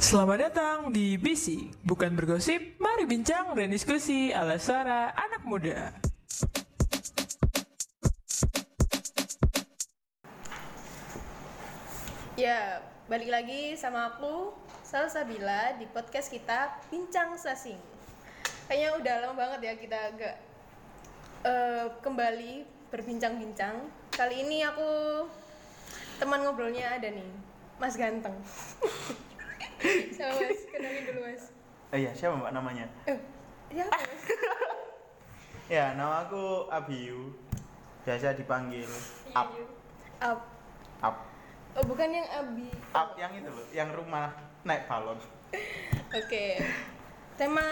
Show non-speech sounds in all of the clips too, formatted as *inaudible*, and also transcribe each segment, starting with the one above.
Selamat datang di BC, bukan bergosip, mari bincang dan diskusi ala suara anak muda. Ya, balik lagi sama aku, Salsabila di podcast kita Bincang Sasing. Kayaknya udah lama banget ya kita agak eh, kembali berbincang-bincang. Kali ini aku teman ngobrolnya ada nih, Mas Ganteng. *laughs* Sama Mas, kenalin dulu Mas. Oh iya, siapa mbak namanya? Eh, ya Mas? *laughs* Ya, nama aku Abiyu. Biasa dipanggil Up. Up. Up. Oh, bukan yang Abi. Up yang itu loh, yang rumah naik balon. *laughs* Oke. Tema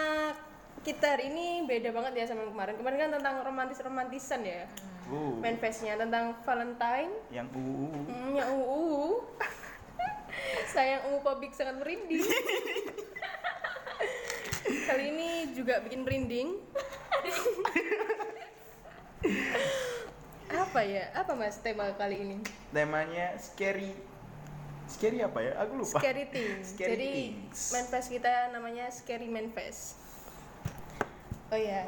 kita hari ini beda banget ya sama kemarin. Kemarin kan tentang romantis-romantisan ya. Uh, Manifestnya tentang Valentine. yang UU. Hmm, yang UU. *laughs* Sayang UU Publik sangat merinding. Kali ini juga bikin merinding. Apa ya? Apa Mas tema kali ini? Temanya scary. Scary apa ya? Aku lupa. Scary Things. Scary Jadi Things. manifest kita namanya Scary Manifest. Oh ya.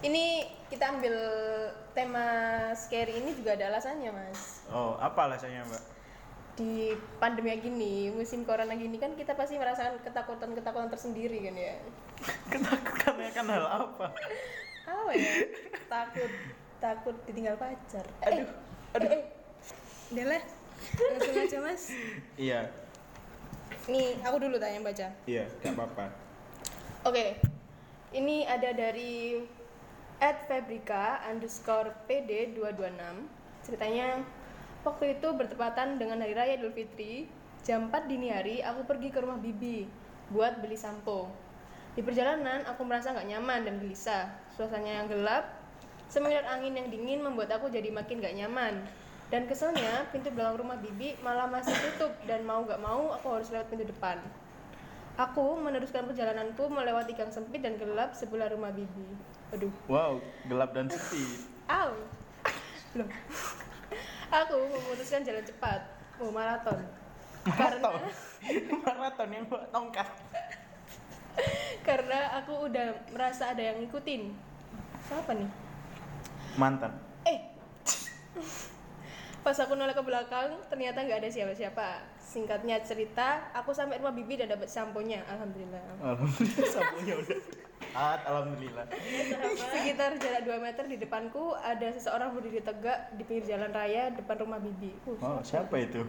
Ini kita ambil tema scary ini juga ada alasannya, Mas. Oh, apa alasannya mbak? Di pandemi gini, musim corona gini kan kita pasti merasakan ketakutan-ketakutan tersendiri kan ya. *laughs* Ketakutannya kan hal apa? Apa ya? Takut takut ditinggal pacar. Aduh, aduh. Eh, eh. Udah lah. Langsung aja, Mas. Iya, Nih, aku dulu tanya baca. iya, gak apa-apa. Oke, ini ada dari at Fabrika underscore PD 226 Ceritanya, waktu itu bertepatan dengan Hari Raya Idul Fitri Jam 4 dini hari, aku pergi ke rumah Bibi Buat beli sampo Di perjalanan, aku merasa nggak nyaman dan gelisah Suasananya yang gelap Semengirat angin yang dingin membuat aku jadi makin gak nyaman Dan keselnya, pintu belakang rumah Bibi malah masih tutup Dan mau gak mau, aku harus lewat pintu depan Aku meneruskan perjalananku melewati gang sempit dan gelap sebelah rumah bibi. Aduh, Wow, gelap dan sepi. au. Loh. Aku memutuskan jalan cepat, mau maraton. Maraton. *laughs* Maraton yang bawa tongkat. Karena aku udah merasa ada yang ngikutin. Siapa nih? Mantan. Eh. Pas aku noleh ke belakang, ternyata nggak ada siapa-siapa. Singkatnya cerita, aku sampai rumah bibi dan dapat samponya. Alhamdulillah. Alhamdulillah sabunnya udah. Ah, alhamdulillah. Sekitar jarak 2 meter di depanku ada seseorang berdiri tegak di pinggir jalan raya depan rumah bibi. Uh, Oh, siapa itu?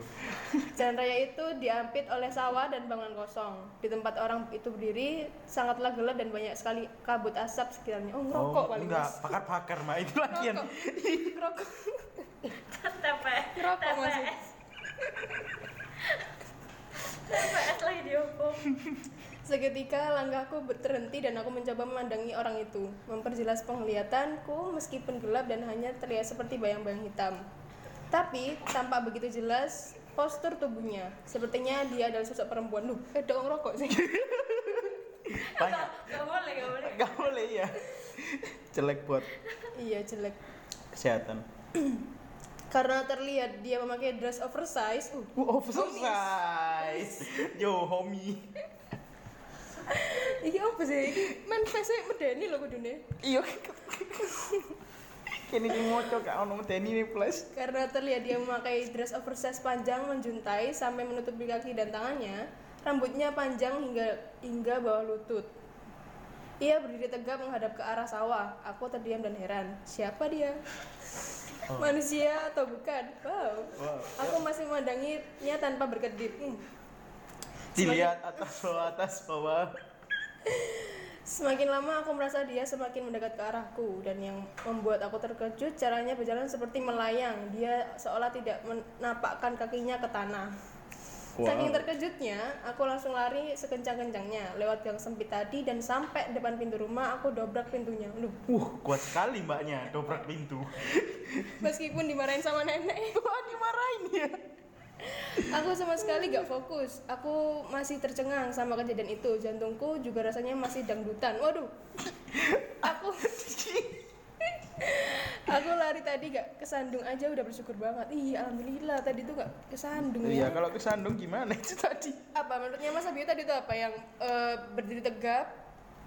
Jalan raya itu diampit oleh sawah dan bangunan kosong. Di tempat orang itu berdiri sangatlah gelap dan banyak sekali kabut asap sekitarnya. Oh, ngerokok oh, paling enggak, pakar-pakar mah itu lagi yang Ngerokok. TPS Ngerokok masih. TPS lagi dihukum Seketika langkahku berterhenti dan aku mencoba memandangi orang itu. Memperjelas penglihatanku meskipun gelap dan hanya terlihat seperti bayang-bayang hitam. Tapi tampak begitu jelas postur tubuhnya. Sepertinya dia adalah sosok perempuan. Duh, eh dong rokok sih. *laughs* banyak. Gak boleh, gak boleh *laughs* Gak boleh ya. Jelek buat iya, jelek. kesehatan. *clears throat* Karena terlihat dia memakai dress oversize. Uh, Uh, oversize. Yo, homie. Iki apa sih? Iki manifestnya medeni loh kudune. Iya. *laughs* Kini ki moco gak ono medeni nih plus. Karena terlihat dia memakai dress oversize panjang menjuntai sampai menutupi kaki dan tangannya, rambutnya panjang hingga hingga bawah lutut. Ia berdiri tegak menghadap ke arah sawah. Aku terdiam dan heran. Siapa dia? Manusia atau bukan? Wow. Wow. Aku masih memandanginya tanpa berkedip. Hmm. Dilihat atas bawah atas bawah. Semakin lama aku merasa dia semakin mendekat ke arahku dan yang membuat aku terkejut caranya berjalan seperti melayang. Dia seolah tidak menapakkan kakinya ke tanah. Wow. Saking terkejutnya, aku langsung lari sekencang-kencangnya lewat gang sempit tadi dan sampai depan pintu rumah aku dobrak pintunya. Aduh, Uh, kuat sekali mbaknya dobrak pintu. meskipun dimarahin sama nenek, *laughs* Wah, dimarahin ya. Aku sama sekali gak fokus. Aku masih tercengang sama kejadian itu. Jantungku juga rasanya masih dangdutan. Waduh, aku Aku lari tadi gak kesandung aja udah bersyukur banget. Iya, alhamdulillah tadi tuh gak kesandung Iya, ya. kalau kesandung gimana itu tadi? Apa menurutnya Mas Abio tadi tuh apa yang eh, berdiri tegap,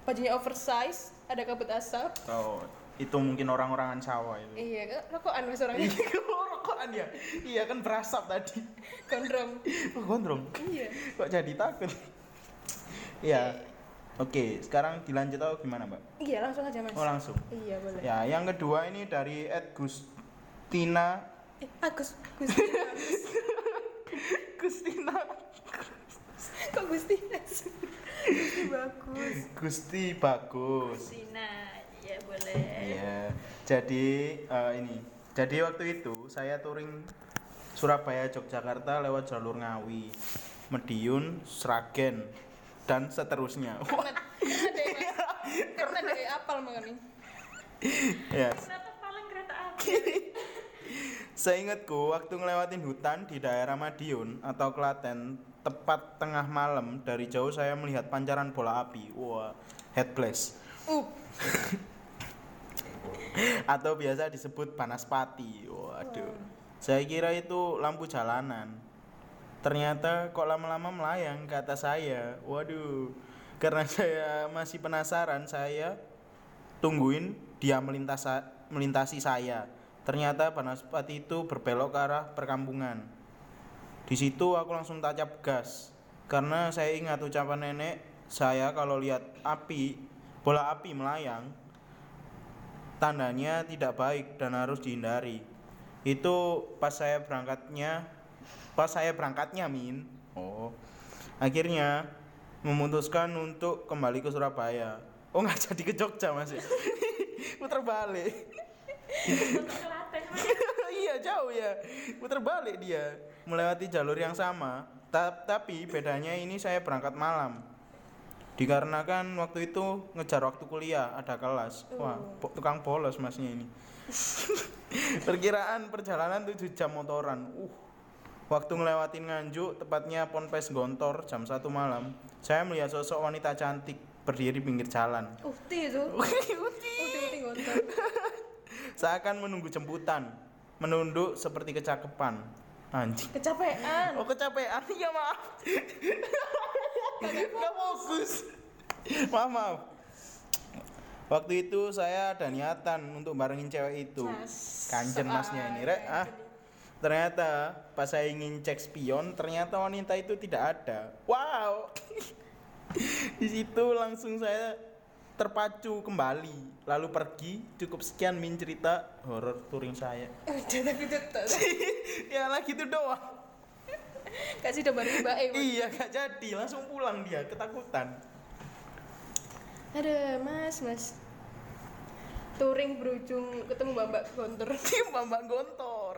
bajunya oversize, ada kabut asap. Oh, itu mungkin orang-orangan sawah itu. Iya, rokokan Mas orangnya. Iya, rokokan ya. Iya kan berasap tadi. Gondrong. Oh, gondrong. Iya. Kok jadi takut? Iya. Oke, sekarang dilanjut atau gimana, Mbak? Iya, langsung aja Mas. Oh, langsung. Iya, boleh. Ya, yang kedua ini dari Ed Gustina Eh, Agus, Gusti. *laughs* Gustina Kok Gusti? Gusti bagus. Gusti bagus. Sina, ya boleh. Iya. Jadi eh, ini. Jadi waktu itu saya touring Surabaya Yogyakarta lewat jalur Ngawi, Mediun, Sragen dan seterusnya. Karena karena ada yang apal ya, kereta api. *laughs* Seingatku waktu ngelewatin hutan di daerah Madiun atau Klaten tepat tengah malam dari jauh saya melihat pancaran bola api. Wah, head blast. Uh, *laughs* *laughs* Atau biasa disebut panaspati. Waduh. Saya kira itu lampu jalanan. Ternyata kok lama-lama melayang ke atas saya. Waduh. Karena *laughs* saya masih penasaran, saya tungguin dia melintas melintasi saya. Ternyata panaspati itu berbelok ke arah perkampungan. Di situ aku langsung tancap gas karena saya ingat ucapan nenek saya kalau lihat api, bola api melayang, tandanya tidak baik dan harus dihindari. Itu pas saya berangkatnya, pas saya berangkatnya min. Oh, akhirnya memutuskan untuk kembali ke Surabaya. Oh nggak jadi ke Jogja masih, *laughs* putar balik. *laughs* Iya jauh ya putar balik dia melewati jalur yang sama Ta- tapi bedanya ini saya berangkat malam dikarenakan waktu itu ngejar waktu kuliah ada kelas. Wah po- tukang bolos masnya ini. *laughs* Perkiraan perjalanan 7 jam motoran. Uh waktu ngelewatin Nganjuk tepatnya Ponpes Gontor jam 1 malam saya melihat sosok wanita cantik berdiri pinggir jalan. Ukti itu. *laughs* Ukti. Ukti gontor. *laughs* seakan menunggu jemputan menunduk seperti kecakepan. Anjing. Kecapean. oh kecapean. Iya maaf nggak fokus. Maaf maaf. Waktu itu saya ada niatan untuk barengin cewek itu. Yes. kanjen masnya ini. Rek ah. ternyata pas saya ingin cek spion ternyata wanita itu tidak ada. Wow. *laughs* Di situ langsung saya terpacu kembali. Lalu pergi cukup sekian min cerita horor touring saya. Udah tapi tetap. *laughs* ya lagi itu doang *laughs* Kasih bareng Mbak E. iya gak jadi langsung pulang dia ketakutan Ada Mas, Mas. Touring berujung ketemu Mbak Gontor. *laughs* mbak gontor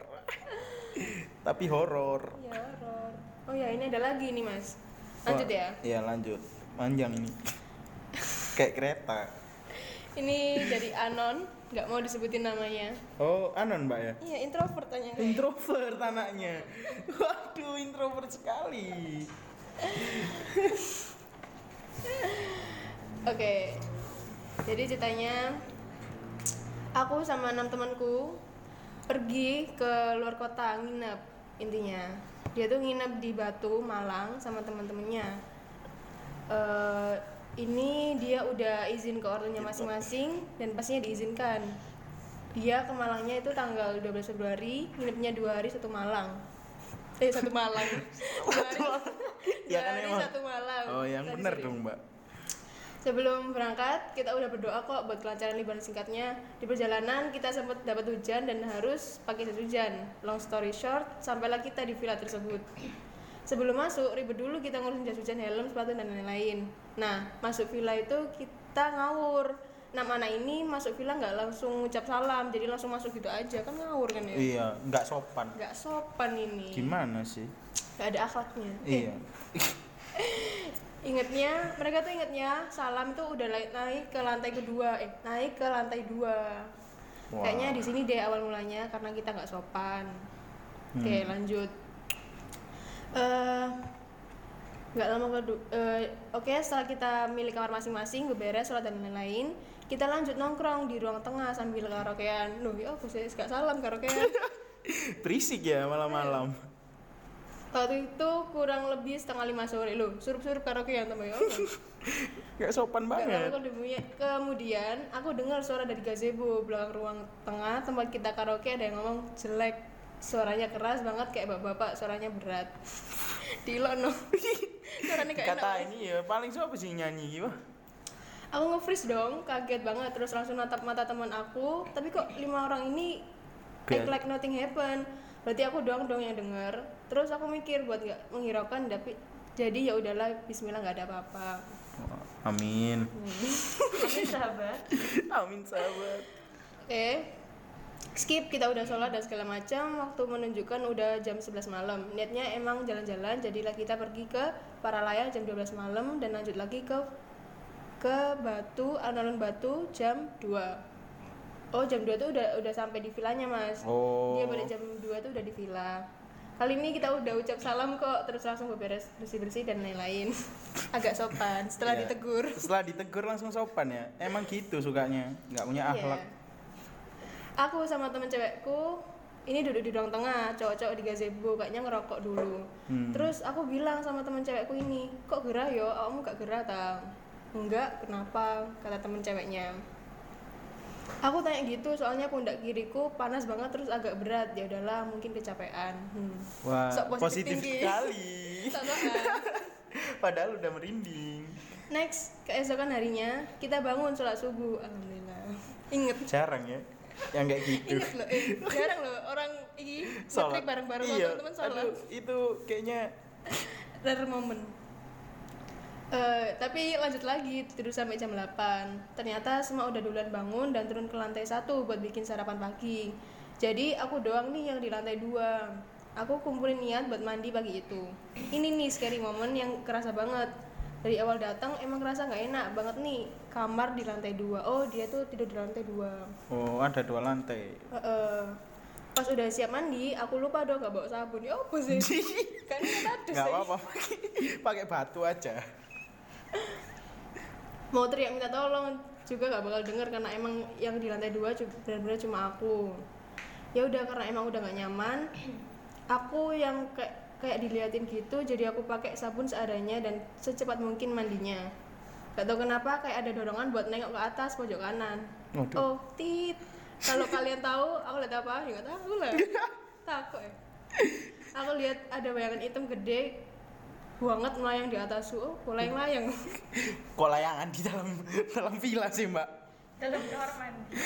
tapi horor Ya horor. Oh ya, ini ada lagi nih, Mas. Lanjut ya. iya lanjut panjang ini *laughs* kayak kereta Ini dari Anon, nggak mau disebutin namanya. oh anon mbak ya Iya, introvert tanya. introvert anaknya *laughs* waduh introvert sekali *laughs* Oke. Jadi ceritanya aku sama enam temanku pergi ke luar kota nginep intinya. Dia tuh nginep di Batu, Malang sama teman-temannya. Eh ini dia udah izin ke ortunya masing-masing dan pastinya diizinkan. Dia ke Malangnya itu tanggal 12 Februari, nginepnya dua hari satu Malang. Eh satu Malang. *laughs* Dua hari, *laughs* Ya kan hari satu Malang. oh yang sorry. dong mbak Sebelum berangkat, kita udah berdoa kok buat kelancaran liburan singkatnya. Di perjalanan kita sempat dapat hujan dan harus pakai jas hujan. Long story short, sampailah kita di villa tersebut. Sebelum masuk, ribet dulu kita ngurusin jas hujan, helm, sepatu dan lain-lain. Nah, masuk villa itu kita ngawur. Enam anak ini masuk villa nggak langsung ngucap salam, jadi langsung masuk gitu aja kan ngawur kan ya? iya nggak sopan Nggak sopan ini. gimana sih Nggak ada akhlaknya. iya *laughs* Ingatnya, mereka tuh ingatnya salam tuh udah naik, naik ke lantai kedua, eh naik ke lantai dua. Wah. Kayaknya di sini deh awal mulanya karena kita nggak sopan. Oke Hmm. lanjut. Eh nggak lama kedua oke setelah kita milih kamar masing-masing beberes sholat dan lain-lain kita lanjut nongkrong di ruang tengah sambil karaokean loh ya aku sih gak salam karaokean *laughs* Berisik ya malam-malam. waktu itu kurang lebih setengah lima sore loh surup-surup karaokean tambah ya Allah. *laughs* Gak sopan Nggak banget. kemudian aku dengar suara dari gazebo belakang ruang tengah tempat kita karaoke ada yang ngomong jelek suaranya keras banget kayak bapak-bapak suaranya berat *laughs* Dilono *laughs* suaranya kayak enak Kata ini ya paling siapa sih nyanyi gitu? aku nge-freeze dong kaget banget terus langsung natap mata teman aku tapi kok lima orang ini act like nothing happen berarti aku doang dong yang denger terus aku mikir buat nggak menghiraukan tapi jadi ya udahlah Bismillah nggak ada apa-apa Amin. *laughs* Ini sahabat. Amin sahabat. oke skip kita udah sholat dan segala macam waktu menunjukkan udah jam 11 malam niatnya emang jalan-jalan jadilah kita pergi ke Paralaya jam 12 malam dan lanjut lagi ke ke Batu alun-alun Batu jam 2 oh jam 2 tuh udah udah sampai di villanya mas Oh. dia pada jam 2 tuh udah di villa kali ini kita udah ucap salam kok terus langsung beberes bersih-bersih dan lain-lain *laughs* agak sopan setelah Iya. ditegur Setelah ditegur langsung sopan ya. Emang gitu sukanya. Nggak punya akhlak. Iya. Aku sama temen cewekku ini duduk di ruang tengah, cowok-cowok di gazebo kayaknya ngerokok dulu. Hmm. Terus aku bilang sama temen cewekku ini, kok gerah yo? Kamu gak gerah tau? Enggak, kenapa? Kata temen ceweknya. Aku tanya gitu, soalnya pundak kiriku panas banget terus agak berat. Ya udahlah, mungkin kecapean. Hmm. Wah, Sok positif positif sekali. *laughs* Padahal udah merinding. Next, keesokan harinya kita bangun sholat subuh. Alhamdulillah. Inget Jarang ya. Yang kayak gitu. Ingat loh, eh, jarang loh orang ini Sholat. bareng-bareng iya. teman-teman sholat. Aduh, itu kayaknya Rare moment. Eh, tapi lanjut lagi tidur sampai jam 8 Ternyata semua udah duluan bangun dan turun ke lantai satu buat bikin sarapan pagi Jadi aku doang nih yang di lantai dua Aku kumpulin niat buat mandi pagi itu Ini nih scary moment yang kerasa banget Dari awal datang emang kerasa nggak enak banget nih Kamar di lantai dua Oh dia tuh tidur di lantai dua oh ada dua lantai. Heeh. pas udah siap mandi aku lupa dong gak bawa sabun ya apa sih *laughs* kan ada Nggak apa-apa. Pakai batu aja. mau teriak minta tolong juga gak bakal denger karena emang yang di lantai dua benar-benar cuma aku ya udah karena emang udah gak nyaman aku yang kayak kayak diliatin gitu jadi aku pakai sabun seadanya dan secepat mungkin mandinya. Gak tau kenapa kayak ada dorongan buat nengok ke atas pojok kanan. Waduh. oh tit. Kalau kalian tahu aku lihat apa? Ya nggak tahu lah. *laughs* Takut ya. Aku lihat ada bayangan hitam gede banget melayang di atasku oh layang-layang Kok layangan di dalam dalam villa sih, Mbak? Dalam kamar mandi.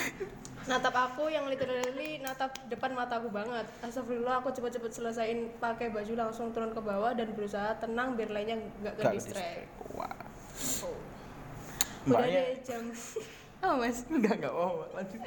Natap aku yang literally natap depan mataku banget. Astagfirullah aku cepet-cepet selesaiin pakai baju langsung turun ke bawah dan berusaha tenang biar lainnya nggak ke distract Wah. udah deh jam *laughs* oh mas? Enggak enggak mau lanjut.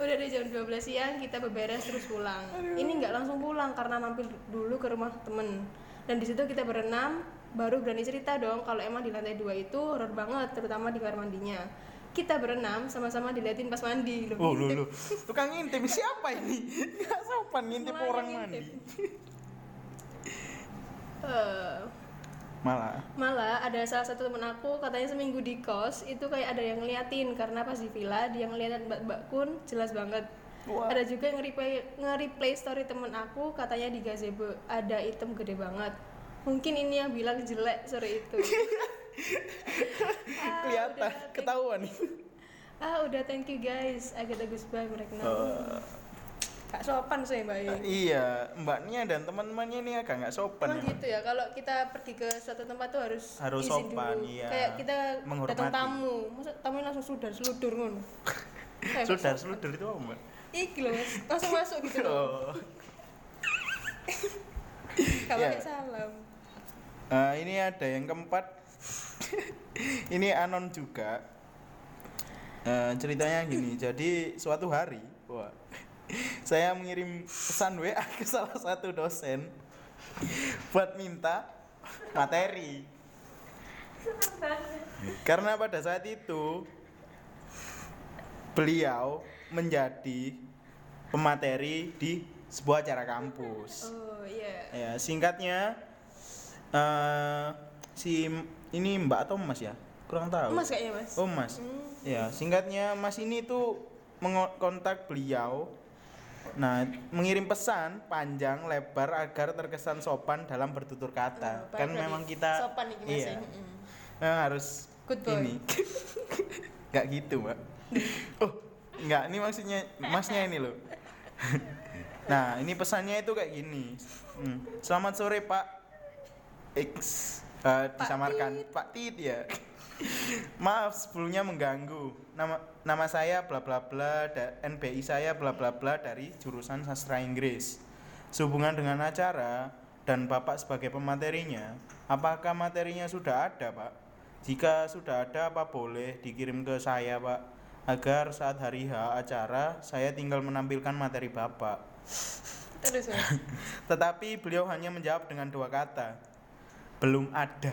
udah deh jam 12 siang kita beberes terus pulang. Ini nggak langsung pulang karena mampir dulu ke rumah temen. Dan di situ kita berenam baru berani cerita dong kalau emang di lantai dua itu horor banget terutama di kamar mandinya kita berenam sama-sama diliatin pas mandi loh Oh, lu lu. Tukang ngintip siapa ini? *laughs* Enggak sopan ngintip Semuanya orang ngintip. mandi. *laughs* Eh, Malah malah ada salah satu temen aku katanya seminggu di kos itu kayak ada yang ngeliatin karena pas di villa dia ngeliatin mbak mbak kun jelas banget Wah. ada juga yang nge-replay, nge-replay story temen aku katanya di gazebo ada item gede banget mungkin ini yang bilang jelek sore itu *laughs* Ah, kelihatan udah, ketahuan nih. ah udah thank you guys I get a goosebumps mereka Eh, kak sopan sih mbak Ayu. iya, mbaknya dan teman-temannya ini agak nggak sopan Emang ya. gitu ya, kalau kita pergi ke suatu tempat tuh harus Harus izin sopan, dulu. iya. Kayak kita Menghormati. datang tamu, masa tamunya langsung sudar seludur. Eh, *laughs* Sudah seludur itu apa, Mbak? Iki loh, Mas. langsung masuk gitu loh. Oh. *laughs* Gak Iya. pakai salam. Eh, ini ada yang keempat. *laughs* ini anon juga. Eh, ceritanya gini, *laughs* jadi suatu hari, wah, *laughs* saya mengirim pesan WA ke salah satu dosen buat minta materi. Karena pada saat itu beliau menjadi pemateri di sebuah acara kampus. Oh iya. Ya, singkatnya eh si ini Mbak atau Mas ya? Kurang tahu. Mas kayaknya mas. Oh Mas. Ya singkatnya Mas ini tuh mengontak beliau. Nah mengirim pesan panjang lebar agar terkesan sopan dalam bertutur kata. Oh, kan memang kita sopan nih mas iya, ya. Mm. memang harus Good boy. ini. Gak gitu Mbak. Oh enggak ini maksudnya Masnya ini loh. nah ini pesannya itu kayak gini. Hmm. Selamat sore Pak X eh, disamarkan Pak Tit ya. *laughs* Maaf sebelumnya mengganggu. Nama nama saya bla bla bla da- NBI saya bla bla bla dari jurusan sastra Inggris. Sehubungan dengan acara dan Bapak sebagai pematerinya, apakah materinya sudah ada, Pak? Jika sudah ada apa boleh dikirim ke saya, Pak? Agar saat hari H acara saya tinggal menampilkan materi Bapak. Terus. *laughs* Tetapi beliau hanya menjawab dengan dua kata. Belum ada.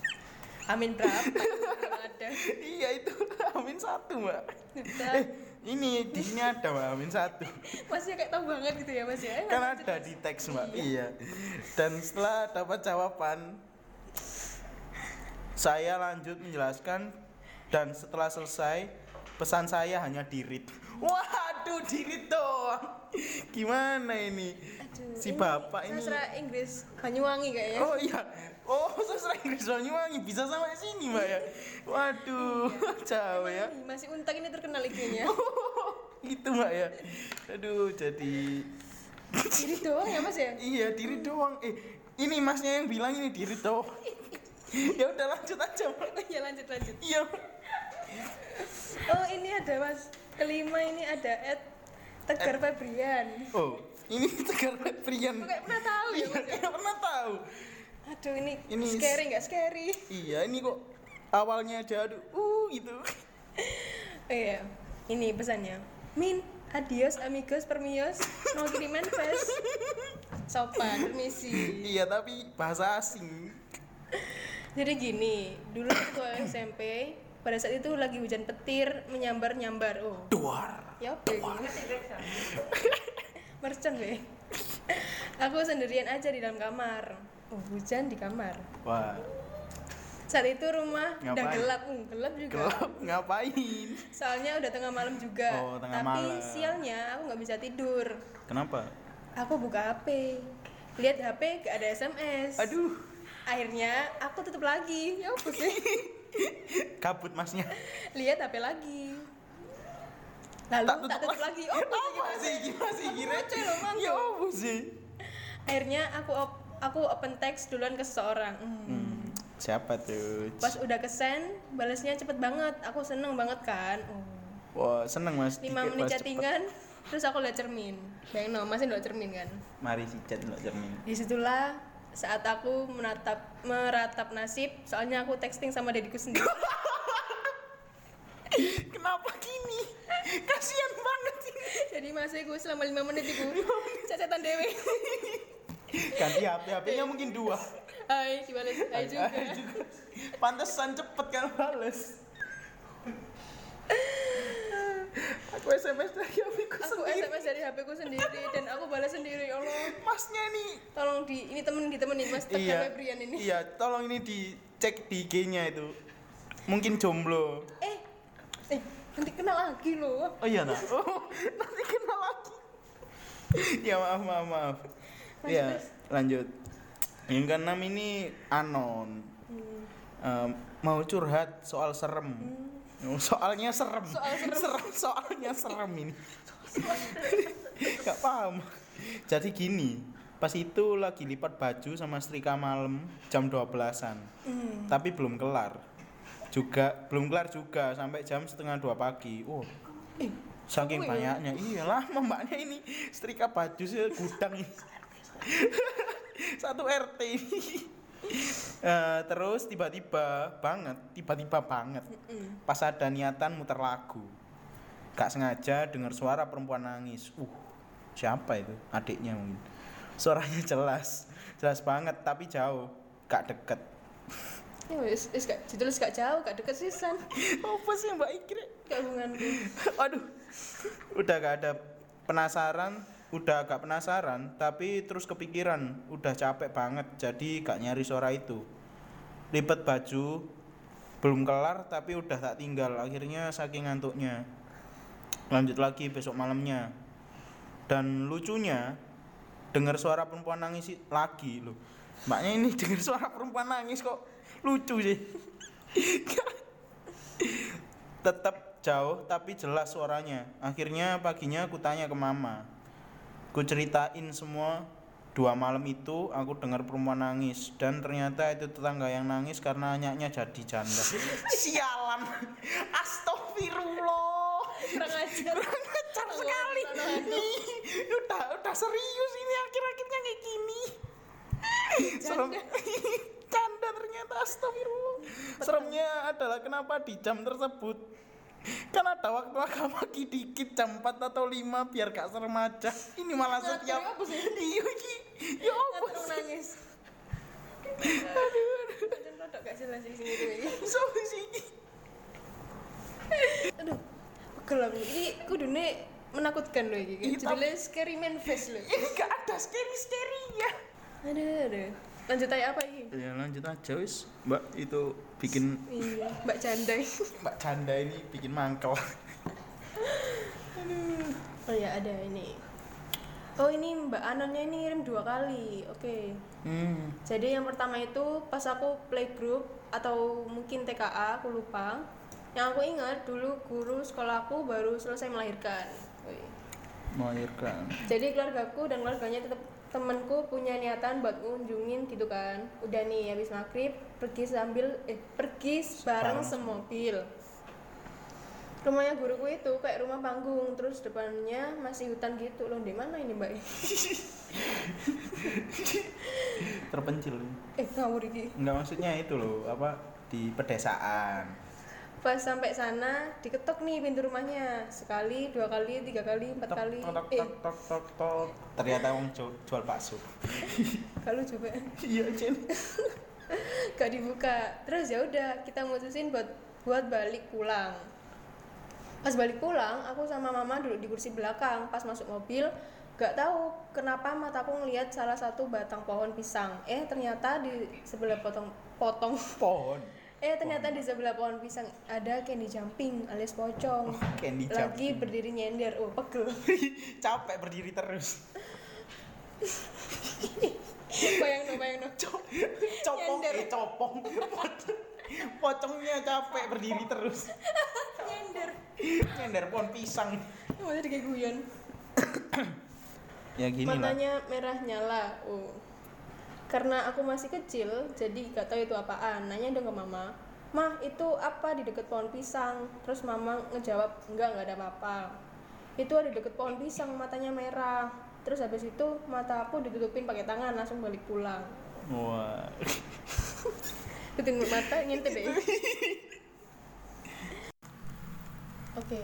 *laughs* Amin berapa? Belum ada. *laughs* iya itu. Amin satu mbak. Eh ini di sini ada mbak. Amin satu. *laughs* Masnya kayak tahu banget gitu ya mas ya. Eh, kan ada di teks mbak. Iya. Dan setelah dapat jawaban saya lanjut menjelaskan dan setelah selesai pesan saya hanya dirit waduh dirit doang gimana ini Aduh, si ini bapak ini Sastra Inggris Banyuwangi kayaknya. Oh iya. Oh, sastra Inggris Banyuwangi bisa sampai sini, Mbak ya. Waduh, *laughs* jauh ya. Ih, Masih untak ini terkenal IG-nya. *laughs* Gitu, Mbak ya. Aduh, jadi Jadi doang ya mas ya? iya diri doang. Eh, ini Masnya yang bilang ini diri doang. *laughs* ya udah lanjut aja, Mbak. Iya lanjut lanjut. Iya. Oh ini ada mas. Kelima ini ada Ed Tegar Febrian. Oh, ini *laughs* Tegar Febrian. Kayak pernah tahu ya Iya, ya? pernah tahu. Aduh ini, Ini- scary nggak scary? Iya, ini kok awalnya aja aduh, uh gitu. *laughs* Oh iya, ini pesannya. Min, adios amigos permios, mau kiriman fest. Sopan, permisi. iya, tapi bahasa asing. Jadi gini, dulu waktu *coughs* SMP, pada saat itu lagi hujan petir, menyambar-nyambar. Oh, Duar. ya ini? *laughs* Mercon be. Aku sendirian aja di dalam kamar. Oh, hujan di kamar. Wah, Saat itu rumah udah Ngapain? gelap, uh, gelap juga. gelap ngapain? Soalnya udah tengah malam juga. Oh, tengah Tapi malam. sialnya aku nggak bisa tidur. Kenapa? Aku buka HP. Lihat HP gak ada SMS. Aduh, Akhirnya aku tutup lagi. Ya apa sih? *laughs* kabut masnya. Lihat HP lagi. Lalu tak tutup, lagi. Oh, apa sih Apa gitu? sih gimana sih kira? Lucu loh, Mang. Ya apa sih? Akhirnya aku op- aku open text duluan ke seseorang. Hmm. Hmm, siapa tuh? Pas udah kesen, balasnya cepet banget. Aku seneng banget kan. Oh. Wah, seneng Mas. 5 Dikit menit chattingan, terus aku lihat cermin. Bayangin no, masih lihat cermin kan. Mari si chat lo cermin. Di situlah saat aku menatap meratap nasib, soalnya aku texting sama dadiku sendiri. *laughs* Kenapa gini? Kasihan banget sih. Jadi masih gue selama 5 menit itu cacatan dewe. Ganti HP, HP-nya mungkin dua. Hai, dibales hai juga. Hai juga. Pantesan cepet kan bales. *laughs* Aku SMS dari HP ku Aku sendiri. SMS dari HP ku sendiri dan aku balas sendiri. Ya Allah, Masnya nih. tolong di ini temen ditemenin Mas Tegar Iya. Febrian ini. Iya, tolong ini dicek di IG-nya itu. Mungkin jomblo. Eh, eh nanti kenal lagi loh. Oh iya nah. Oh, nanti kenal lagi. ya maaf maaf maaf. Lanjut, ya Mas. lanjut. Yang keenam ini anon. Hmm. Em, mau curhat soal serem. Oh, Soalnya serem. Soal serem. soalnya serem ini. Gak paham. Jadi gini, pas itu lagi lipat baju sama setrika malam jam 12-an. Hmm. Tapi belum kelar. Juga belum kelar juga sampai jam setengah dua pagi. Eh, Saking Oh iya. banyaknya, iya lama *laughs* mbaknya ini setrika baju sih gudang ini. Satu RT ini. Eh, terus tiba-tiba banget, tiba-tiba banget. mm. Pas ada niatan muter lagu. Gak sengaja dengar suara perempuan nangis. Uh, siapa itu? Adiknya mungkin. Suaranya jelas, jelas banget tapi jauh, gak deket. Ya wis, wis gak ditulis gak jauh, gak deket sisan. *laughs* Apa sih Mbak Ikri? Gak hubunganku. Aduh, udah gak ada penasaran, udah gak penasaran, tapi terus kepikiran, udah capek banget, jadi gak nyari suara itu. lipet baju belum kelar tapi udah tak tinggal akhirnya saking ngantuknya lanjut lagi besok malamnya. Dan lucunya dengar suara perempuan nangis lagi loh mbaknya ini *laughs* dengar suara perempuan nangis kok lucu sih. *laughs* Tetap jauh tapi jelas suaranya. Akhirnya paginya aku tanya ke mama. Aku ceritain semua dua malam itu aku dengar perempuan nangis. Dan ternyata itu tetangga yang nangis karena anaknya jadi janda. *laughs* Sialan. Astagfirullah kurang ajar. Kurang ajar sekali. Ih, udah udah serius ini akhir-akhirnya kayak gini. Serem. *laughs* Canda ternyata astagfirullah. Seremnya adalah kenapa di jam tersebut? Kan ada waktu agak pagi dikit jam 4 atau 5 biar gak serem aja. Ini malah Ngatur setiap iya iki ya apa sih? nangis. Aduh aduh. Rodok gak jelas di sini ini sih aduh pegel aku. Ini kudune menakutkan loh ini Iya, judulnya scary man face loh *laughs* ini gak ada scary scary ya aduh aduh. Lanjut aja apa ini ya lanjut aja wis. Mbak itu bikin iya mbak Jandai *laughs* mbak canda ini bikin mangkel. Oh ya ada ini. Oh ini mbak Anonnya ini ngirim dua kali. Oke. Hmm. jadi yang pertama itu pas aku playgroup atau mungkin TKA aku lupa yang aku ingat dulu guru sekolahku baru selesai melahirkan. Melahirkan. Jadi keluargaku dan keluarganya tetap temenku punya niatan buat ngunjungin gitu kan. Udah nih habis maghrib pergi sambil eh pergi bareng. semobil. Rumahnya guruku itu kayak rumah panggung terus depannya masih hutan gitu. Loh di mana ini mbak? Terpencil. Eh ngawur iki. Enggak maksudnya itu loh apa di pedesaan pas sampai sana diketok nih pintu rumahnya. Sekali dua kali tiga kali empat tok kali. tok eh. tok tok tok tok. Ternyata wong jual, jual bakso. *laughs* Kalau coba. Iya Jen *laughs* gak dibuka. Terus ya udah kita mutusin buat buat balik pulang. Pas balik pulang aku sama mama duduk di kursi belakang. Pas masuk mobil gak tahu kenapa mataku ngelihat salah satu batang pohon pisang. Eh ternyata di sebelah potong potong. Pohon eh ternyata di sebelah pohon pisang ada candy jumping alias pocong. Candy lagi jumping. berdiri nyender. Oh pegel. *laughs* Capek berdiri terus. *laughs* Bayang no bayang no copong Nyender. eh copong. Pocong- pocongnya capek berdiri terus. *laughs* Nyender. Nyender pohon pisang. Masih kayak guyon. *coughs* Ya gini lah. Matanya merah nyala. Oh karena aku masih kecil jadi gak tahu itu apaan. Nanya dong ke mama mah itu apa di deket pohon pisang? Terus mama ngejawab enggak nggak ada apa-apa. Itu ada deket pohon pisang matanya merah. Terus habis itu mata aku ditutupin pakai tangan langsung balik pulang. Wah. Tutupin mata ngintip deh. Oke.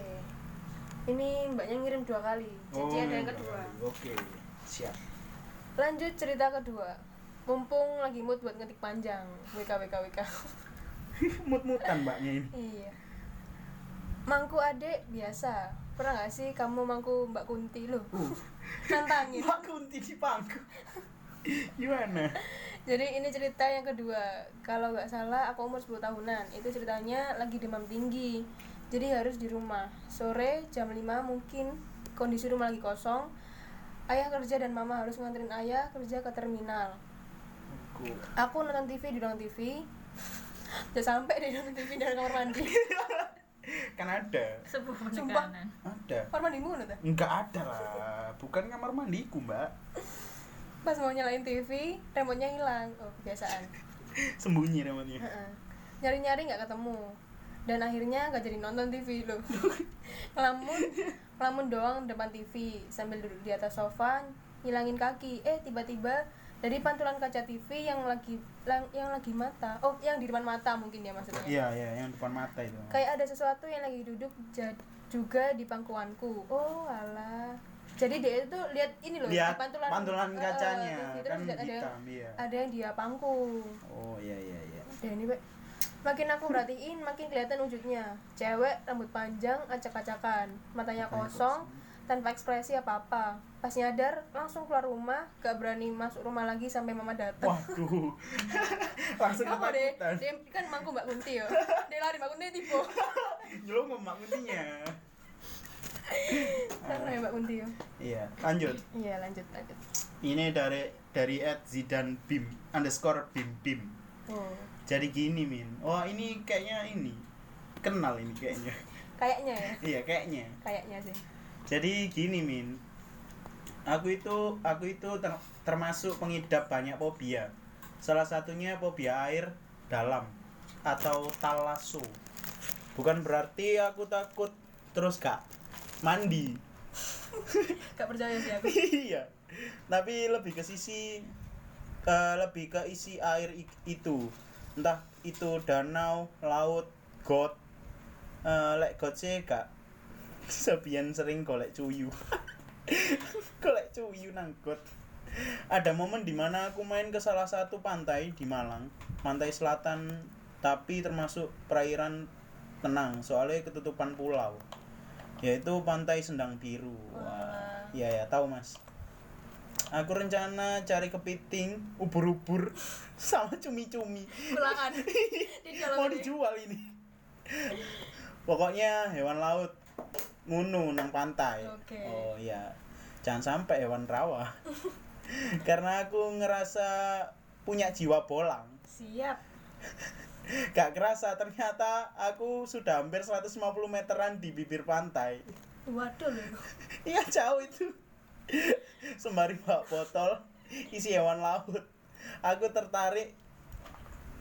Ini mbaknya ngirim dua kali. Jadi ada yang kedua. oke. Siap. Lanjut cerita kedua. Mumpung lagi mood buat ngetik panjang. WK WK WK. *laughs* mut-mutan mbaknya ini iya. Mangku adek biasa. Pernah gak sih kamu mangku Mbak Kunti lo? Nantangin. *laughs* Mbak Kunti di pangku *laughs* gimana Jadi ini cerita yang kedua. Kalau nggak salah aku umur 10 tahunan. Itu ceritanya lagi demam tinggi. Jadi harus di rumah. Sore jam 5 mungkin kondisi rumah lagi kosong. Ayah kerja dan mama harus nganterin ayah kerja ke terminal. Aku nonton TV di ruang TV. Udah sampai di nonton TV dari kamar mandi. *laughs* kan ada Sebuah Sumpah. penekanan. ada Kamar mandimu mana tuh? enggak ada lah bukan kamar mandiku mbak Pas mau nyalain TV, remote-nya hilang. Oh, kebiasaan. *laughs* sembunyi Heeh. Nyari-nyari nggak ketemu. Dan akhirnya nggak jadi nonton TV loh. *laughs* ngelamun, ngelamun doang depan TV sambil duduk di atas sofa, ngilangin kaki. Eh tiba-tiba dari pantulan kaca TV yang lagi lang- yang lagi mata. Oh, yang di depan mata mungkin ya maksudnya. iya iya yang depan mata itu Kayak ada sesuatu yang lagi duduk ja- juga di pangkuanku. Oh, alah. Jadi dia itu lihat ini loh lihat pantulan, pantulan kacanya TV, terus kan ada yang, iya ada yang dia pangku. oh iya iya iya Dan ini makin aku perhatiin makin kelihatan wujudnya. Cewek rambut panjang acak-acakan, matanya kosong tanpa ekspresi apa-apa. Pas nyadar langsung keluar rumah gak berani masuk rumah lagi sampai mama datang waduh. *laughs* Langsung apa deh? Dia kan mangku mbak Kunti ya? Dia lari mbak Kunti tiba *laughs* nyelong sama kuntinya. Karena ya mbak Kunti ya? Iya lanjut. Iya lanjut lanjut. Ini dari dari at Zidan Bim underscore Bim Bim. Oh. Jadi gini min. Wah ini kayaknya ini. Kenal ini kayaknya. Kayaknya ya? Iya kayaknya. Kayaknya sih. Jadi gini min aku itu aku itu ter- termasuk pengidap banyak fobia. Salah satunya fobia air dalam atau talaso bukan berarti aku takut terus gak mandi. *laughs* Gak percaya sih aku. Iya. Tapi lebih ke sisi eh, lebih ke isi air itu. Entah itu danau laut got. Eh, lek got sih gak. *laughs* Sebian sering golek cuyu *laughs* *laughs* golek cuyu nang got ada momen di mana aku main ke salah satu pantai di Malang pantai selatan tapi termasuk perairan tenang soalnya ketutupan pulau yaitu pantai Sendang Biru. Wah. Iya ya tahu mas. Aku rencana cari kepiting ubur-ubur *laughs* sama cumi-cumi. *laughs* Mau dijual ini. Pokoknya hewan laut ngunu nang pantai. Oke. oh iya. Jangan sampai hewan rawa. *laughs* Karena aku ngerasa punya jiwa bolang. Siap. *laughs* Gak kerasa ternyata aku sudah hampir 150 meteran di bibir pantai. Waduh loh *laughs* iya jauh itu. Sembari bawa botol isi hewan laut. Aku tertarik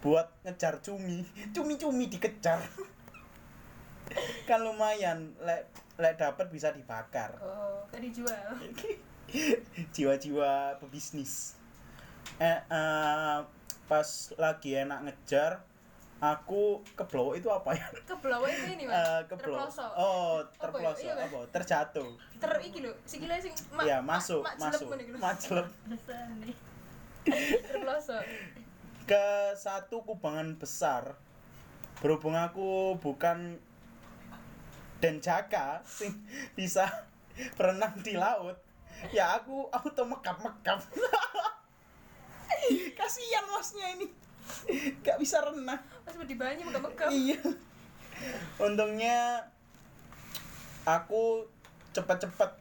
buat ngejar cumi. Cumi-cumi dikejar. Kan lumayan lek lek dapat bisa dibakar. Oh gak dijual *laughs* jiwa-jiwa pebisnis. Eh, eh, pas lagi enak ngejar aku keblowok itu apa ya? Ke bawah itu ini Eh, mas keblowok. Terpelosok? Oh Apa ya? Iya, kan? apa? Terjatuh. Ter iki lho sikile sing ma- ya ma- masuk mak jelek masuk. Rasane. terpelosok. Ke satu kubangan besar berhubung aku bukan denjaka sing bisa berenang di laut ya aku auto mekap mekap *laughs* kasihan masnya ini. Gak bisa renang. Pas di banyu megap-megap iya. Untungnya aku cepet-cepet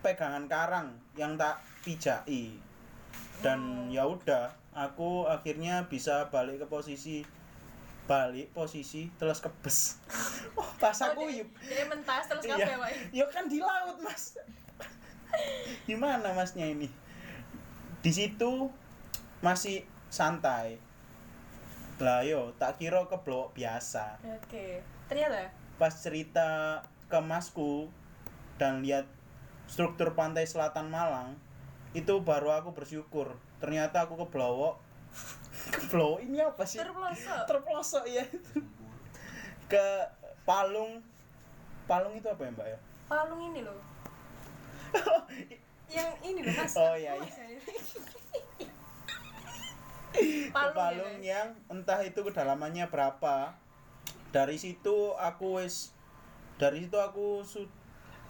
pegangan karang yang tak pijai dan ya udah aku akhirnya bisa balik ke posisi balik posisi terus kebes. *laughs* Oh, pas aku Oh, dia- yuk. dia mentas terus iya. kabeh ya kan di laut mas. *laughs* Gimana masnya ini? Di situ masih santai. Lah yo tak kira keblok biasa. Oke. Ternyata? Pas cerita ke masku dan lihat struktur pantai selatan Malang itu baru aku bersyukur. Ternyata aku keblowok keblowok ini apa sih? Terpelosok. Terpelosok ya ke palung. Palung itu apa ya mbak ya? Palung ini loh. *laughs* Yang ini loh mas. Oh, iya, iya. ini. *laughs* ke palung, palung ya, yang entah itu kedalamannya berapa. Dari situ aku wis dari situ aku su,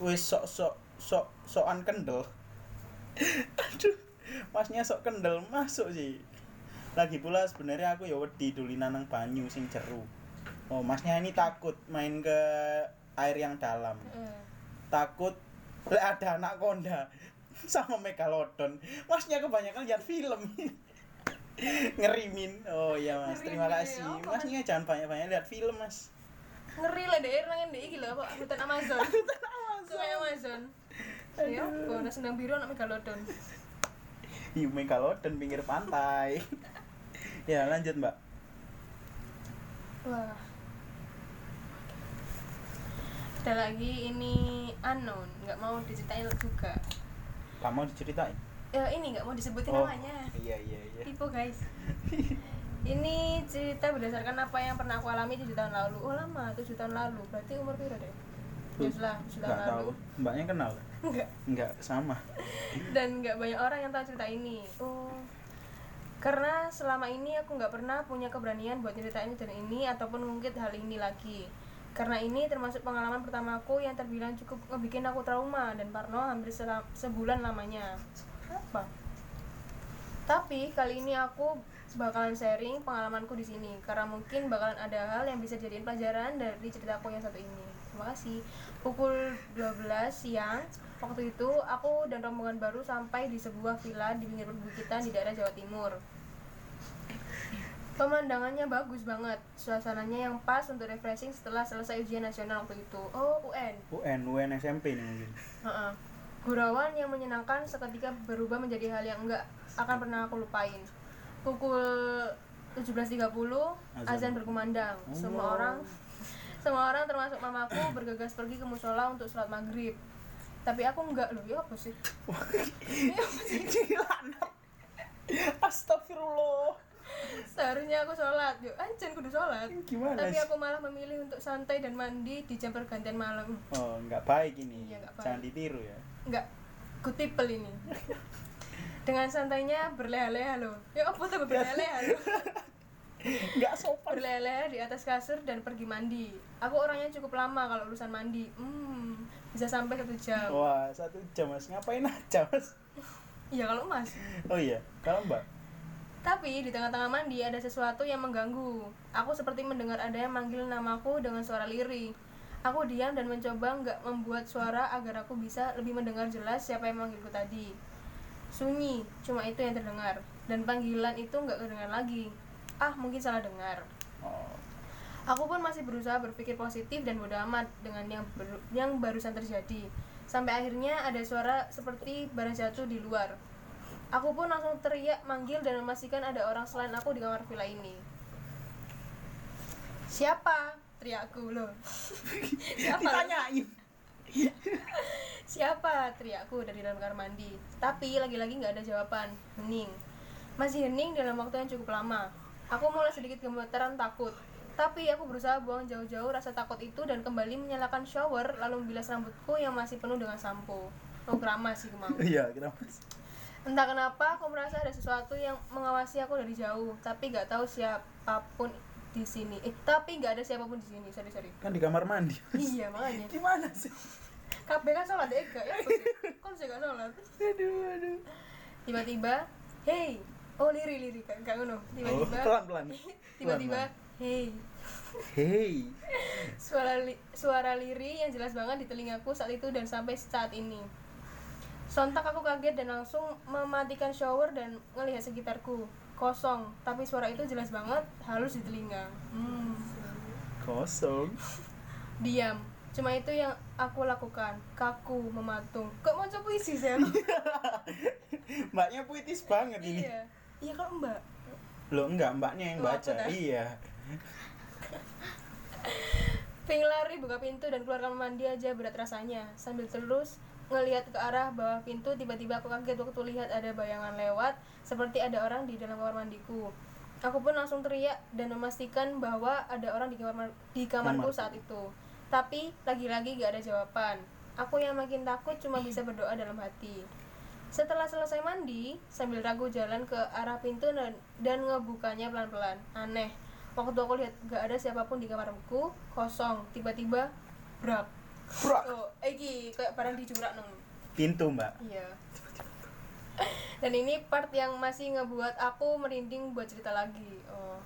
wis sok sok sok sokan kendel. *laughs* Aduh masnya sok kendel masuk sih lagi pula sebenarnya aku ya wedi dulinan nang banyu sing jeru. Oh masnya ini takut main ke air yang dalam. Heeh. takut lek ada anak konda *laughs* sama megalodon. Masnya kebanyakan lihat film. *laughs* Ngerimin. Oh iya mas. Terima Ngerimin, kasih. masnya jangan banyak banyak lihat film mas. Ngeri lah deh nang ndek iki lho apa? Hutan Amazon. *laughs* Hutan Amazon. Amazon. Ya apa? Sendang biru anak megalodon. Iya megalodon pinggir pantai ya lanjut mbak. Wah. Ada lagi ini unknown nggak mau diceritain juga. Kamu mau diceritain? Ya ini nggak mau disebutin oh namanya. iya iya iya. Tipe guys. Ini cerita berdasarkan apa yang pernah aku alami tujuh tahun lalu. Oh lama tujuh tahun lalu. Berarti umur berapa deh? Tujuh lah, tujuh tahun nggak tahu. lalu. Mbaknya kenal? Enggak nggak sama. Dan nggak banyak orang yang tahu cerita ini. Oh karena selama ini aku nggak pernah punya keberanian buat nyeritain cerita ini ataupun mungkin hal ini lagi Karena ini termasuk pengalaman pertamaku yang terbilang cukup ngebikin aku trauma dan parno hampir sebulan lamanya. Apa? Tapi kali ini aku bakalan sharing pengalamanku di sini karena mungkin bakalan ada hal yang bisa jadiin pelajaran dari ceritaku yang satu ini. Terima kasih. Pukul 12 siang waktu itu aku dan rombongan baru sampai di sebuah villa di pinggir perbukitan di daerah Jawa Timur. Pemandangannya bagus banget, suasananya yang pas untuk refreshing setelah selesai ujian nasional waktu itu. Oh, UN. UN UN SMP nih mungkin. Gurauan yang menyenangkan seketika berubah menjadi hal yang enggak akan pernah aku lupain. Pukul 17.30 azan berkumandang. Semua orang semua orang termasuk mamaku bergegas pergi ke musola untuk sholat maghrib. Tapi aku enggak loh, ya apa sih? Ya apa sih? Astagfirullah Seharusnya aku sholat, yuk anjen kudu sholat. Gimana Tapi aku malah memilih untuk santai dan mandi di jam pergantian malam. Oh nggak baik ini Iya, nggak Jangan baik. ditiru ya Enggak, kutipel ini. Dengan santainya berleha-leha loh. Ya apa tuh *laughs* berleha-leha loh? Nggak sopan Berleha-leha di atas kasur dan pergi mandi. Aku orangnya cukup lama kalau urusan mandi. Hmm, bisa sampai satu jam. Wah satu jam mas Ngapain aja mas Iya kalau mas. Oh iya Kalau mbak Tapi di tengah-tengah mandi ada sesuatu yang mengganggu. Aku seperti mendengar ada yang manggil namaku dengan suara lirih. Aku diam dan mencoba nggak membuat suara agar aku bisa lebih mendengar jelas siapa yang manggilku tadi. Sunyi, cuma itu yang terdengar. Dan panggilan itu nggak kedengar lagi. Ah, mungkin salah dengar. Oh Aku pun masih berusaha berpikir positif dan bodoh amat dengan yang ber- yang barusan terjadi. Sampai akhirnya ada suara seperti barang jatuh di luar. Aku pun langsung teriak manggil dan memastikan ada orang selain aku di kamar villa ini. Siapa? Teriakku loh. *laughs* Siapa? Ditanyain *laughs* Siapa? Teriakku dari dalam kamar mandi. Tapi lagi-lagi nggak ada jawaban. Hening. Masih hening dalam waktu yang cukup lama. Aku mulai sedikit gemetaran takut. Tapi aku berusaha buang jauh-jauh rasa takut itu dan kembali menyalakan shower lalu membilas rambutku yang masih penuh dengan sampo. Oh keramas sih kemau. *laughs* Iya kira mas Entah kenapa aku merasa ada sesuatu yang mengawasi aku dari jauh, tapi nggak tahu siapa pun di sini. Eh, tapi nggak ada siapa pun di sini. Sorry sorry. Kan di kamar mandi Iya makanya. *laughs* Gimana sih Kabeh kan sholat ya enggak ya? sih? Kok sih gak sholat? Aduh aduh tiba-tiba hey oh liri liri kan gak ngono Oh *laughs* tiba-tiba pelan pelan tiba-tiba hey Hey suara li- suara liri yang jelas banget di telingaku saat itu dan sampai saat ini sontak aku kaget dan langsung mematikan shower dan ngelihat sekitarku. Kosong tapi suara itu jelas banget halus di telinga. Hmm. Kosong. *laughs* Diam. Cuma itu yang aku lakukan. Kaku mematung. Kok mau coba puisi sih? *laughs* Mbaknya puitis banget ini. Iya. Iya kalau mbak? Loh enggak mbaknya yang Oh, aku baca. Iya. *laughs* Ping lari buka pintu dan keluar kamar mandi aja berat rasanya. Sambil terus ngelihat ke arah bawah pintu tiba-tiba aku kaget waktu lihat ada bayangan lewat seperti ada orang di dalam kamar mandiku. Aku pun langsung teriak dan memastikan bahwa ada orang di kamar di kamarku Kamar. saat itu. Tapi lagi-lagi gak ada jawaban. Aku yang makin takut cuma bisa berdoa dalam hati. Setelah selesai mandi sambil ragu jalan ke arah pintu dan, dan ngebukanya pelan-pelan. Aneh waktu aku lihat gak ada siapa pun di kamarku kosong tiba-tiba brak Brak. Oh, iki kayak barang dicurak nong. Pintu mbak Iya. *laughs* Dan ini part yang masih ngebuat aku merinding buat cerita lagi. Oh.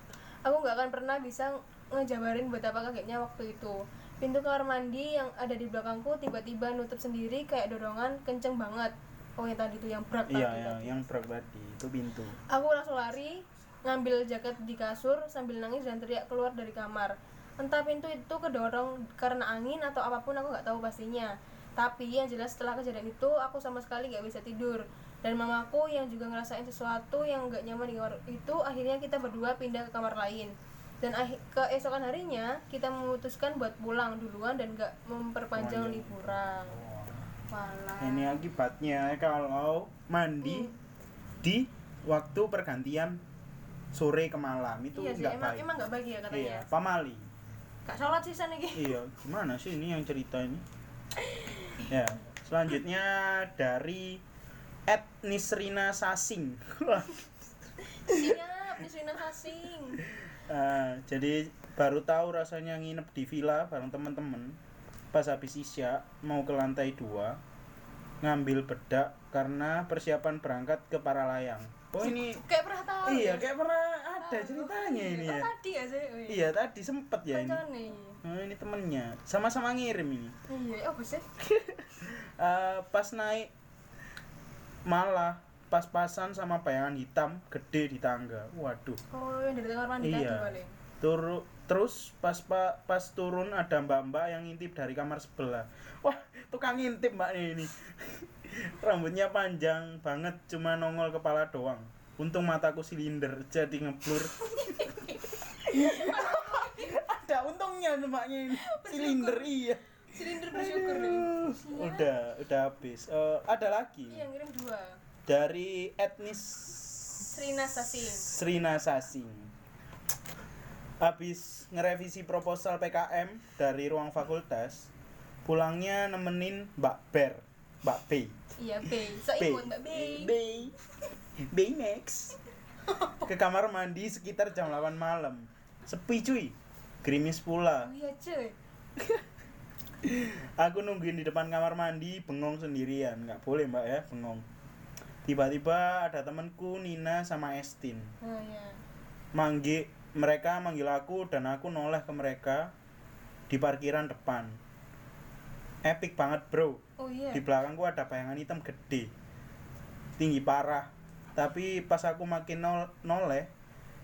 Aku nggak akan pernah bisa ngejabarin betapa kagetnya waktu itu. Pintu kamar mandi yang ada di belakangku tiba-tiba nutup sendiri kayak dorongan kenceng banget. Oh yang tadi tuh yang brak Iya tadi yang, tadi. yang brak tadi Itu pintu Aku langsung lari, ngambil jaket di kasur sambil nangis dan teriak keluar dari kamar. Entah pintu itu kedorong karena angin atau apa pun aku nggak tahu pastinya. Tapi yang jelas setelah kejadian itu aku sama sekali nggak bisa tidur. Dan mamaku yang juga ngerasain sesuatu yang nggak nyaman di kamar itu akhirnya kita berdua pindah ke kamar lain. Dan keesokan harinya kita memutuskan buat pulang duluan dan nggak memperpanjang Panjang. liburan. Walah. Ini akibatnya kalau mandi Hmm. di waktu pergantian sore ke malam itu iya nggak emang baik. emang nggak baik ya katanya. Iya, pamali. Kak sholat sih sana. Iya, gimana sih ini yang cerita ini? *laughs* Ya, selanjutnya dari Ed Nisrina Sasing. Siap, Nisrina Kasing. Eh, *laughs* jadi baru tahu rasanya nginep di villa bareng teman-teman pas habis isya mau ke lantai dua ngambil bedak karena persiapan berangkat ke Paralayang oh ini Kayak pernah tahu. iya ya? kayak pernah ada ceritanya ini Oh, ya tadi ya sih. Iya tadi sempet ya ini oh, ini temennya sama-sama ngirim ini Iya, apa sih? *laughs* Eh, pas naik malah pas-pasan sama bayangan hitam gede di tangga waduh Oh, yang dari kamar mandi tadi Iya. paling. Turu, terus pas pa- pas turun ada mbak-mbak yang ngintip dari kamar sebelah wah tukang ngintip mbak ini *laughs* rambutnya panjang banget cuma nongol kepala doang. Untung mataku silinder jadi ngeblur. Ada untungnya mbaknya ini. Silinder iya. Silinder bersyukur nih. udah udah habis. Eh, ada lagi? Iya, ngirim dua. dari etnis Srina Sasing. Srina Sasing. Habis ngerevisi proposal PKM dari ruang fakultas pulangnya nemenin Mbak Ber Mbak B Iya, B. So B Mbak B. B B Max *laughs* ke kamar mandi sekitar jam 8 malam sepi cuy gerimis pula Oh iya, cuy. *laughs* Aku nungguin di depan kamar mandi, bengong sendirian. Nggak boleh mbak ya, bengong. Tiba-tiba ada temanku Nina sama Estin. Oh iya. Manggil mereka manggil aku dan aku noleh ke mereka di parkiran depan. Epic banget bro. Oh iya. Di belakangku ada bayangan hitam gede, tinggi parah. Tapi pas aku makin nol noleh,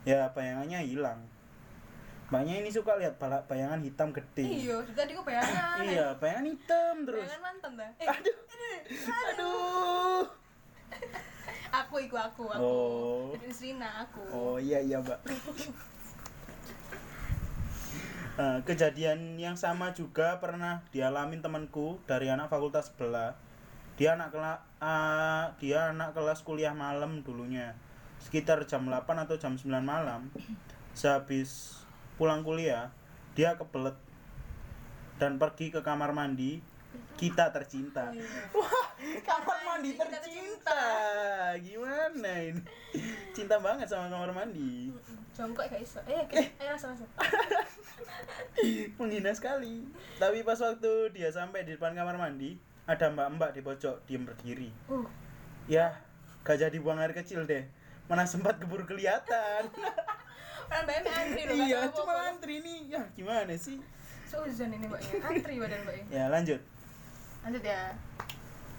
ya bayangannya hilang. Mbaknya ini suka lihat bayangan hitam gede. Iya, tadi kok bayangan. Iya, bayangan hitam terus. Bayangan mantan dah. Eh, Aduh. Aduh. *laughs* aku ikut aku, aku. Oh. Srina aku. Oh iya iya, Mbak. *laughs* Eh, kejadian yang sama juga pernah dialamin temanku dari anak fakultas sebelah. Dia anak kelas dia anak kelas kuliah malam dulunya. Sekitar jam 8 atau jam 9 malam. Sehabis pulang kuliah, dia kebelet dan pergi ke kamar mandi. Kita tercinta. Wah, kamar mandi tercinta. Gimana ini? Cinta banget sama kamar mandi. Jongkok gak iso. Eh, ayo langsung langsung. *laughs* Menghina sekali. Tapi pas waktu dia sampai di depan kamar mandi, ada mbak-mbak di pojok diem berdiri. Uh, Ya, gak jadi buang air kecil deh. Mana sempat keburu kelihatan. *laughs* kan mbaknya antri loh. iya, cuma antri nih. Ya, gimana sih? Seuzon ini mbaknya. Antri badan mbaknya. Ya, lanjut. Lanjut ya.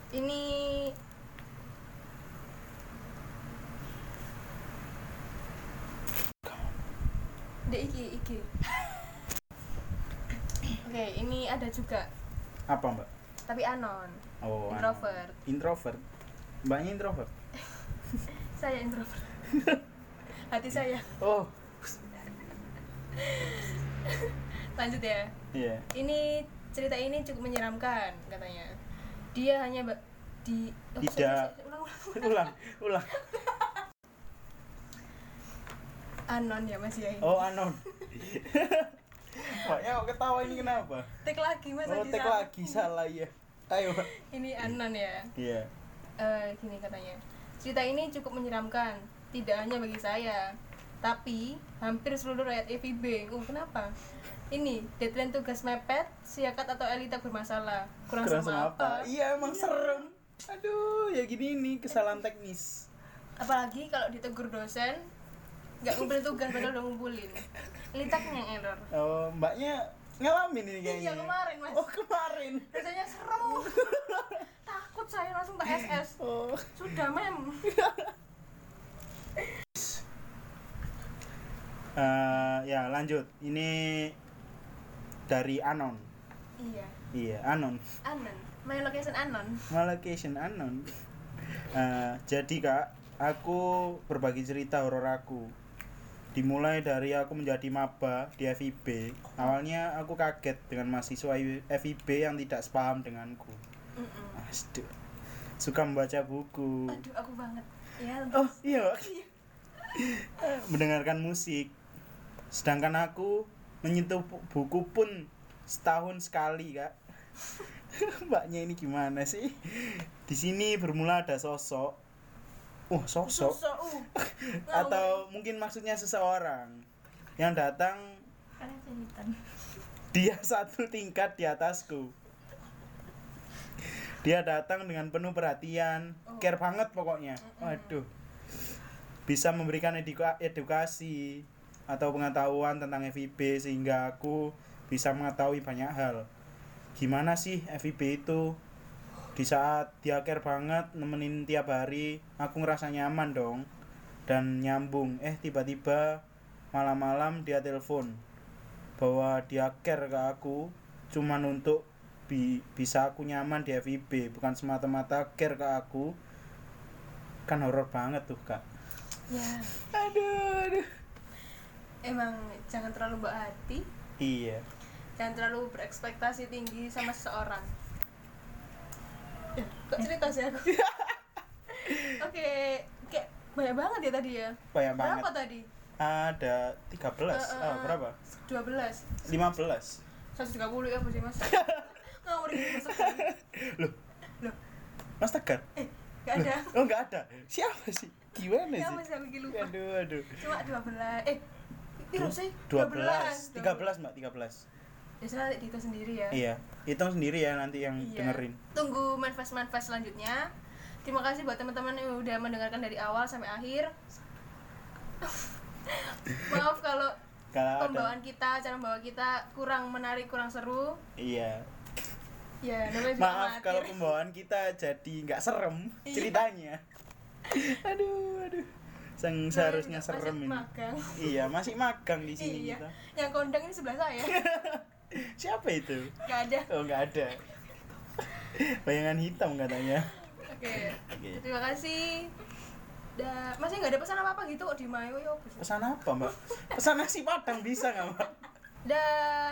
Ini Dek iki iki. Oke, ini ada juga, Apa, Mbak? tapi anon. Oh. Introvert. Introvert. Mbaknya introvert. *laughs* Saya introvert. *laughs* Hati saya. Oh, Lanjut ya. iya. Ini cerita ini cukup menyeramkan katanya. Dia hanya di oh, Tidak. sorry, sorry, ulang, ulang. Ulang, ulang. *laughs* Anon ya Mas ya. Oh, anon. Mbaknya kok ketawa ini kenapa? Tek lagi Mas. Oh, tek lagi salah ya. Ayo. Ini anon ya. Iya. Eh, gini katanya. Cerita ini cukup menyeramkan, tidak hanya bagi saya, tapi hampir seluruh rakyat FIB. Oh, kenapa? Ini deadline tugas mepet, siakat atau elita bermasalah. Kurang, Kurang sama apa? Iya, emang serem. Aduh, ya gini nih kesalahan teknis. Apalagi kalau ditegur dosen, nggak ngumpulin tugas padahal udah ngumpulin. Elitaknya yang error. Oh, mbaknya ngalamin ini kayaknya. Iya, kemarin, Mas. Oh, kemarin. Rasanya serem. *laughs* Takut saya langsung tak SS. Oh. Sudah, Mem. *laughs* Eh, ya, lanjut. Ini dari Anon. Iya. Iya, Anon. Anon. My location Anon. My location Anon. *laughs* Eh, jadi, Kak, aku berbagi cerita horor aku. Dimulai dari aku menjadi maba di FIB. Awalnya aku kaget dengan mahasiswa FIB yang tidak sepaham denganku. Mm-mm. Aduh. Suka membaca buku. Aduh, aku banget. Ya, Oh, iya. Pak. *laughs* Mendengarkan musik. Sedangkan aku menyentuh bu- buku pun setahun sekali, Kak. *laughs* Mbaknya ini gimana sih? Di sini bermula ada sosok. Oh, sosok. Sosok, uh. *laughs* Atau mungkin maksudnya seseorang yang datang jahitan. Dia satu tingkat di atasku. Dia datang dengan penuh perhatian, care banget pokoknya. Waduh. Bisa memberikan eduka- edukasi atau pengetahuan tentang FIB sehingga aku bisa mengetahui banyak hal. Gimana sih FIB itu? Di saat dia care banget nemenin tiap hari, aku ngerasa nyaman dong. Dan nyambung. Eh tiba-tiba malam-malam dia telepon bahwa dia care ke aku cuman untuk bi- bisa aku nyaman di FIB bukan semata-mata care ke aku. Kan horor banget tuh kak. Ya, aduh aduh. Emang jangan terlalu mbak hati, iya. Jangan terlalu berekspektasi tinggi sama seseorang. Ya, kok cerita sih aku? *laughs* Oke, kayak banyak banget ya tadi ya. banyak banget. Berapa tadi? ada 13 Eh, eh, oh, berapa? 12 15 130 ya sih mas? *laughs* Ngawur ini mas loh. Loh. Mas tegar? Eh gak ada. Oh nggak ada. Siapa sih? Gimana ya sih? mas aku lupa? Aduh aduh. Cuma 12 eh Piro sih? 12 12 13 mbak 13 Ya sudah dihitung sendiri ya iya hitung sendiri ya nanti yang Iya. dengerin Tunggu manifest-manifest selanjutnya. Terima kasih buat teman-teman yang udah mendengarkan dari awal sampai akhir. *laughs* Maaf kalau kalau ada pembawaan kita, cara membawa kita kurang menarik, kurang seru. iya Ya, Maaf amatir. kalau pembawaan kita jadi nggak serem *laughs* Iya. ceritanya. aduh, aduh. Namanya seharusnya masih serem ini. magang. Iya, masih magang di sini Iya. kita. Yang kondang ini sebelah saya. *laughs* Siapa itu? Gak ada. Oh, nggak ada. Bayangan hitam katanya. Oke. Oke. Terima kasih. Da, masih nggak ada pesan apa apa gitu kok di Mayo ya. apa sih? Pesan apa, Mbak? Pesan nasi padang bisa nggak, Mbak? Dah.